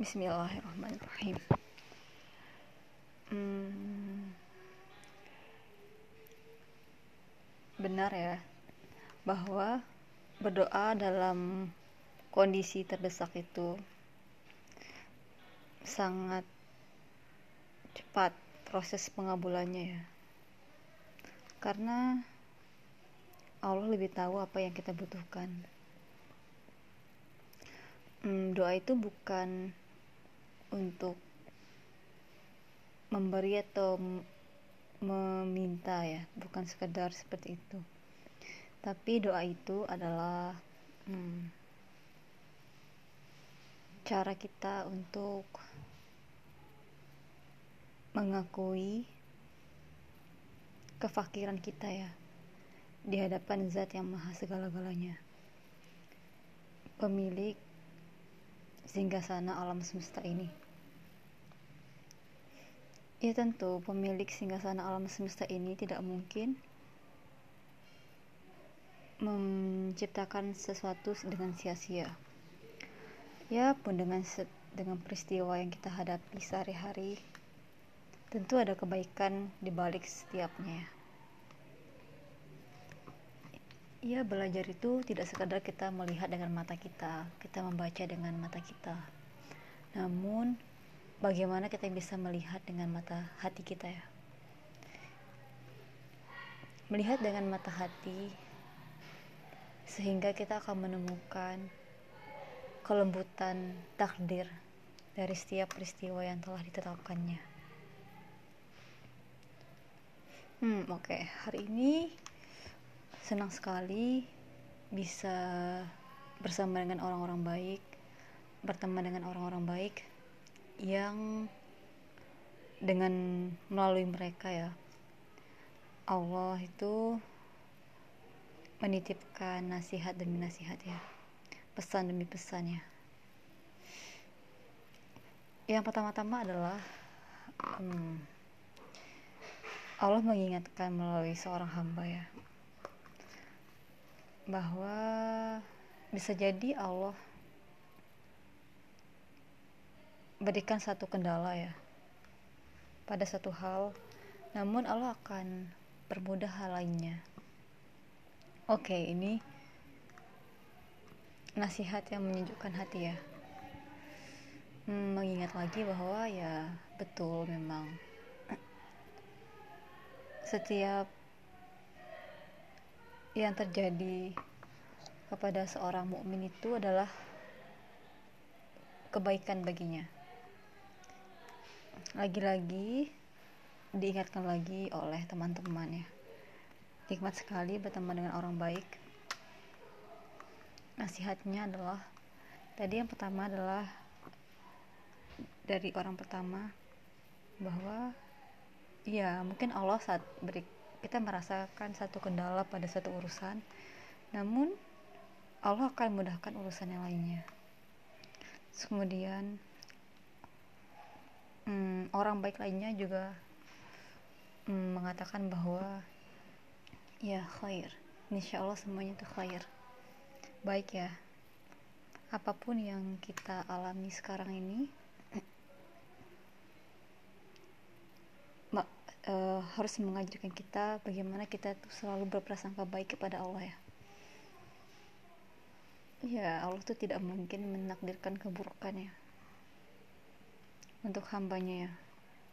Bismillahirrahmanirrahim. Hmm, benar ya bahwa berdoa dalam kondisi terdesak itu sangat cepat proses pengabulannya ya. Karena Allah lebih tahu apa yang kita butuhkan. Hmm, doa itu bukan untuk memberi atau meminta ya bukan sekedar seperti itu. Tapi doa itu adalah hmm, cara kita untuk mengakui kefakiran kita ya di hadapan zat yang maha segala-galanya. Pemilik singgasana alam semesta ini Ya tentu, pemilik singgasana alam semesta ini tidak mungkin menciptakan sesuatu dengan sia-sia. Ya pun dengan dengan peristiwa yang kita hadapi sehari-hari, tentu ada kebaikan di balik setiapnya. Ya belajar itu tidak sekadar kita melihat dengan mata kita, kita membaca dengan mata kita. Namun bagaimana kita bisa melihat dengan mata hati kita ya melihat dengan mata hati sehingga kita akan menemukan kelembutan takdir dari setiap peristiwa yang telah ditetapkannya. Hmm, oke. Okay. Hari ini senang sekali bisa bersama dengan orang-orang baik, berteman dengan orang-orang baik yang dengan melalui mereka ya. Allah itu menitipkan nasihat demi nasihat ya. Pesan demi pesan ya. Yang pertama-tama adalah hmm, Allah mengingatkan melalui seorang hamba ya bahwa bisa jadi Allah berikan satu kendala ya pada satu hal namun Allah akan permudah hal lainnya. Oke ini nasihat yang menyejukkan hati ya. Hmm, mengingat lagi bahwa ya betul memang setiap yang terjadi kepada seorang mukmin itu adalah kebaikan baginya. Lagi-lagi diingatkan lagi oleh teman-teman ya nikmat sekali berteman dengan orang baik. Nasihatnya adalah tadi yang pertama adalah dari orang pertama bahwa ya mungkin Allah saat beri kita merasakan satu kendala pada satu urusan namun Allah akan mudahkan urusan yang lainnya. Kemudian hmm, orang baik lainnya juga hmm, mengatakan bahwa ya khair. Insya Allah semuanya itu khair. Baik ya. Apa pun yang kita alami sekarang ini uh, harus mengajarkan kita bagaimana kita tuh selalu berprasangka baik kepada Allah ya. Ya Allah tuh tidak mungkin menakdirkan keburukan ya. Untuk hambanya ya.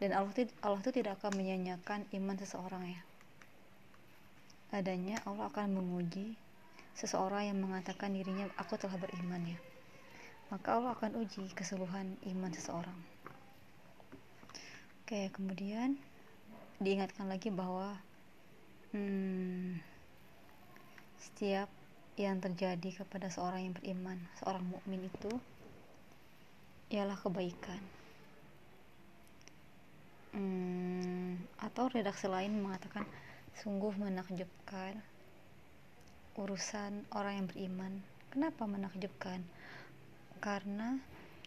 Dan Allah itu Allah itu tidak akan menyanyikan iman seseorang ya. Adanya Allah akan menguji seseorang yang mengatakan dirinya aku telah beriman ya. Maka Allah akan uji keseluruhan iman seseorang. Oke kemudian diingatkan lagi bahwa hmm, setiap yang terjadi kepada seorang yang beriman seorang mukmin itu ialah kebaikan. Hmm, atau redaksi lain mengatakan sungguh menakjubkan urusan orang yang beriman. Kenapa menakjubkan? Karena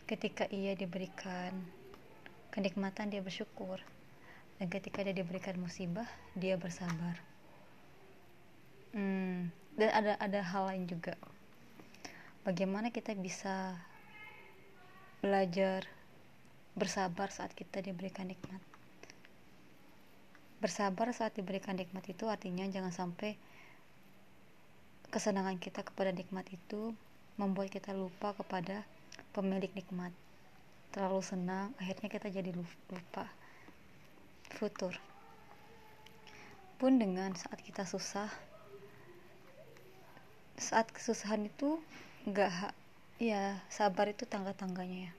ketika ia diberikan kenikmatan dia bersyukur dan ketika dia diberikan musibah dia bersabar. Hmm, dan ada ada hal lain juga. Bagaimana kita bisa belajar bersabar saat kita diberikan nikmat? Bersabar saat diberikan nikmat itu artinya jangan sampai kesenangan kita kepada nikmat itu membuat kita lupa kepada pemilik nikmat. Terlalu senang akhirnya kita jadi lupa futur. Pun dengan saat kita susah saat kesusahan itu enggak ya sabar itu tangga-tangganya ya.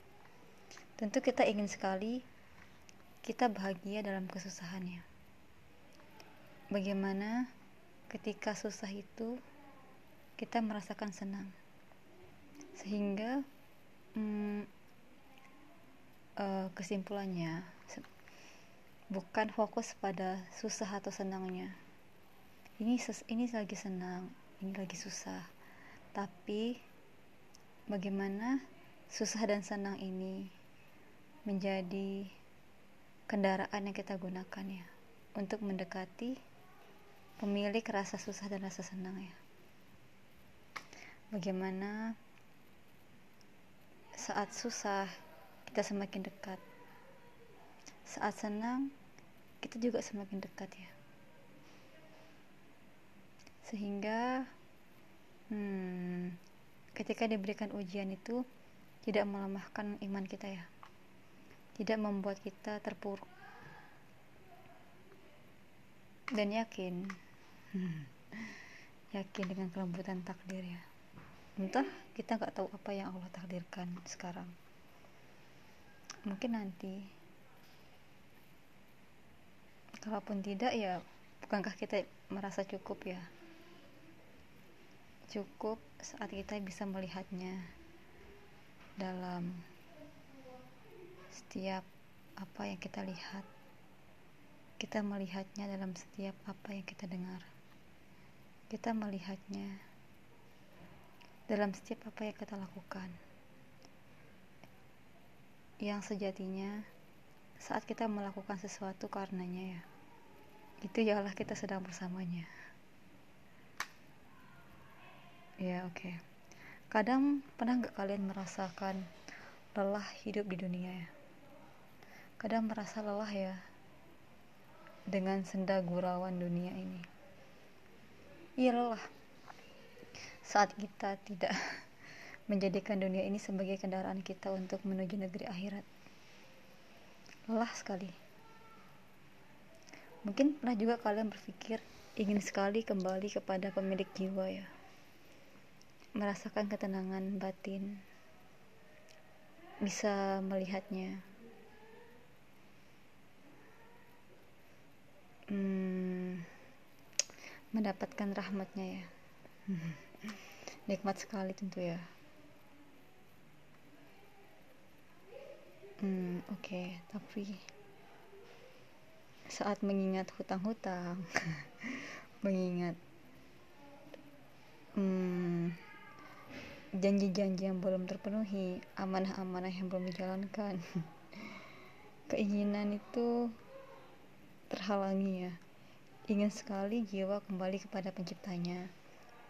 Tentu kita ingin sekali kita bahagia dalam kesusahannya. Bagaimana ketika susah itu kita merasakan senang. Sehingga hmm, kesimpulannya bukan fokus pada susah atau senangnya. Ini ini lagi senang ini lagi susah. Tapi bagaimana susah dan senang ini menjadi kendaraan yang kita gunakan ya untuk mendekati pemilik rasa susah dan rasa senang ya. Bagaimana saat susah kita semakin dekat saat senang kita juga semakin dekat ya. Sehingga hmm, ketika diberikan ujian itu tidak melemahkan iman kita ya. Tidak membuat kita terpuruk. Dan yakin yakin dengan kelembutan takdir ya. Entah kita nggak tahu apa yang Allah takdirkan sekarang. Mungkin nanti kalaupun tidak ya bukankah kita merasa cukup ya? Cukup saat kita bisa melihatnya dalam setiap apa yang kita lihat. Kita melihatnya dalam setiap apa yang kita dengar. Kita melihatnya dalam setiap apa yang kita lakukan. Yang sejatinya saat kita melakukan sesuatu karenanya ya. Itu ialah kita sedang bersamanya. Ya oke. Okay. kadang pernah nggak kalian merasakan lelah hidup di dunia ya? Kadang merasa lelah ya dengan senda gurauan dunia ini. Iya lelah. Saat kita tidak menjadikan dunia ini sebagai kendaraan kita untuk menuju negeri akhirat lelah sekali mungkin pernah juga kalian berpikir ingin sekali kembali kepada pemilik jiwa ya merasakan ketenangan batin, bisa melihatnya. Hmm, mendapatkan rahmatnya ya. Nikmat sekali tentu ya. Hmm, oke, okay. tapi saat mengingat hutang-hutang, mengingat hmm, janji-janji yang belum terpenuhi, amanah-amanah yang belum dijalankan. Keinginan itu terhalangi ya. Ingin sekali jiwa kembali kepada penciptanya.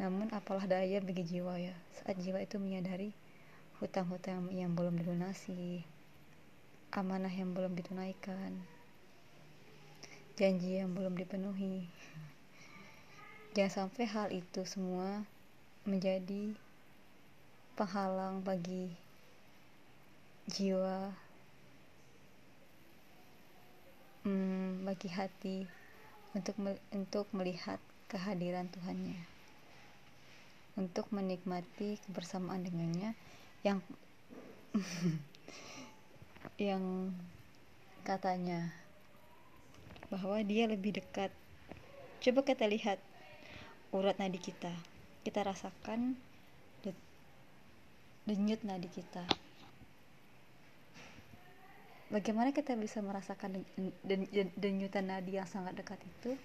Namun apalah daya bagi jiwa ya, saat jiwa itu menyadari hutang-hutang yang belum dilunasi, amanah yang belum ditunaikan, janji yang belum dipenuhi. Jangan sampai hal itu semua menjadi penghalang bagi jiwa hmm, bagi hati untuk untuk melihat kehadiran Tuhannya untuk menikmati kebersamaan dengannya yang yang katanya bahwa dia lebih dekat. Coba kita lihat urat nadi kita. Kita rasakan denyut nadi kita. Bagaimana kita bisa merasakan denyutan nadi yang sangat dekat itu?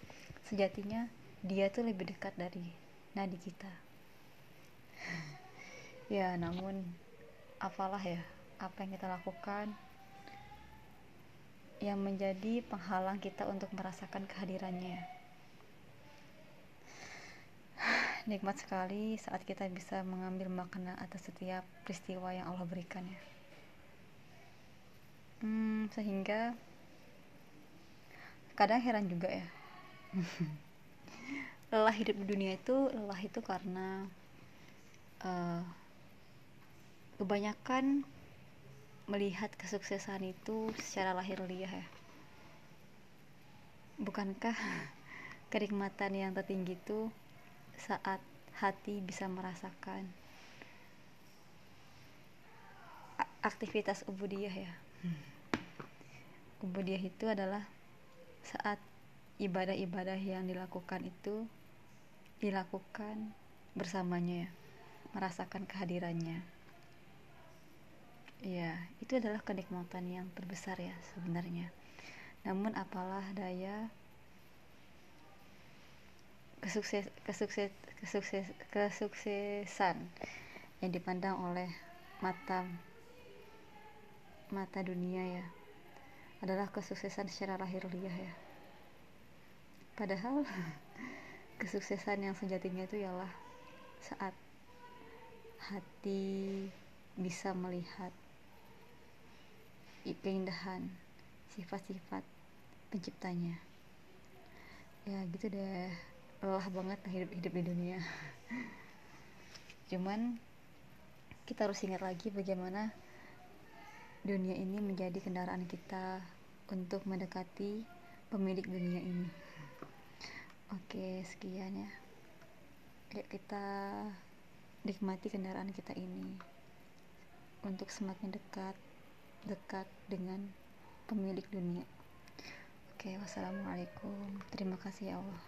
Sejatinya dia tuh lebih dekat dari nadi kita. Ya namun apalah ya apa yang kita lakukan yang menjadi penghalang kita untuk merasakan kehadirannya nikmat sekali saat kita bisa mengambil makna atas setiap peristiwa yang Allah berikan ya. hmm, sehingga kadang heran juga ya lelah hidup di dunia itu lelah itu karena uh, kebanyakan melihat kesuksesan itu secara lahir liah ya? Bukankah kenikmatan yang tertinggi itu saat hati bisa merasakan aktivitas ubudiyah ya? Ubudiyah itu adalah saat ibadah-ibadah yang dilakukan itu dilakukan bersamanya ya merasakan kehadirannya ya itu adalah kenikmatan yang terbesar ya sebenarnya. Namun apalah daya kesukses kesukses kesukses kesuksesan yang dipandang oleh mata mata dunia ya adalah kesuksesan secara lahir liah ya. Padahal kesuksesan yang sejatinya itu ialah saat hati bisa melihat keindahan sifat-sifat penciptanya. Ya gitu deh. Lelah banget hidup hidup di dunia. Cuman kita harus ingat lagi bagaimana dunia ini menjadi kendaraan kita untuk mendekati pemilik dunia ini. Oke, sekian ya. Yuk kita nikmati kendaraan kita ini untuk semakin dekat dekat dengan pemilik dunia. Oke, wassalamualaikum. Terima kasih ya Allah.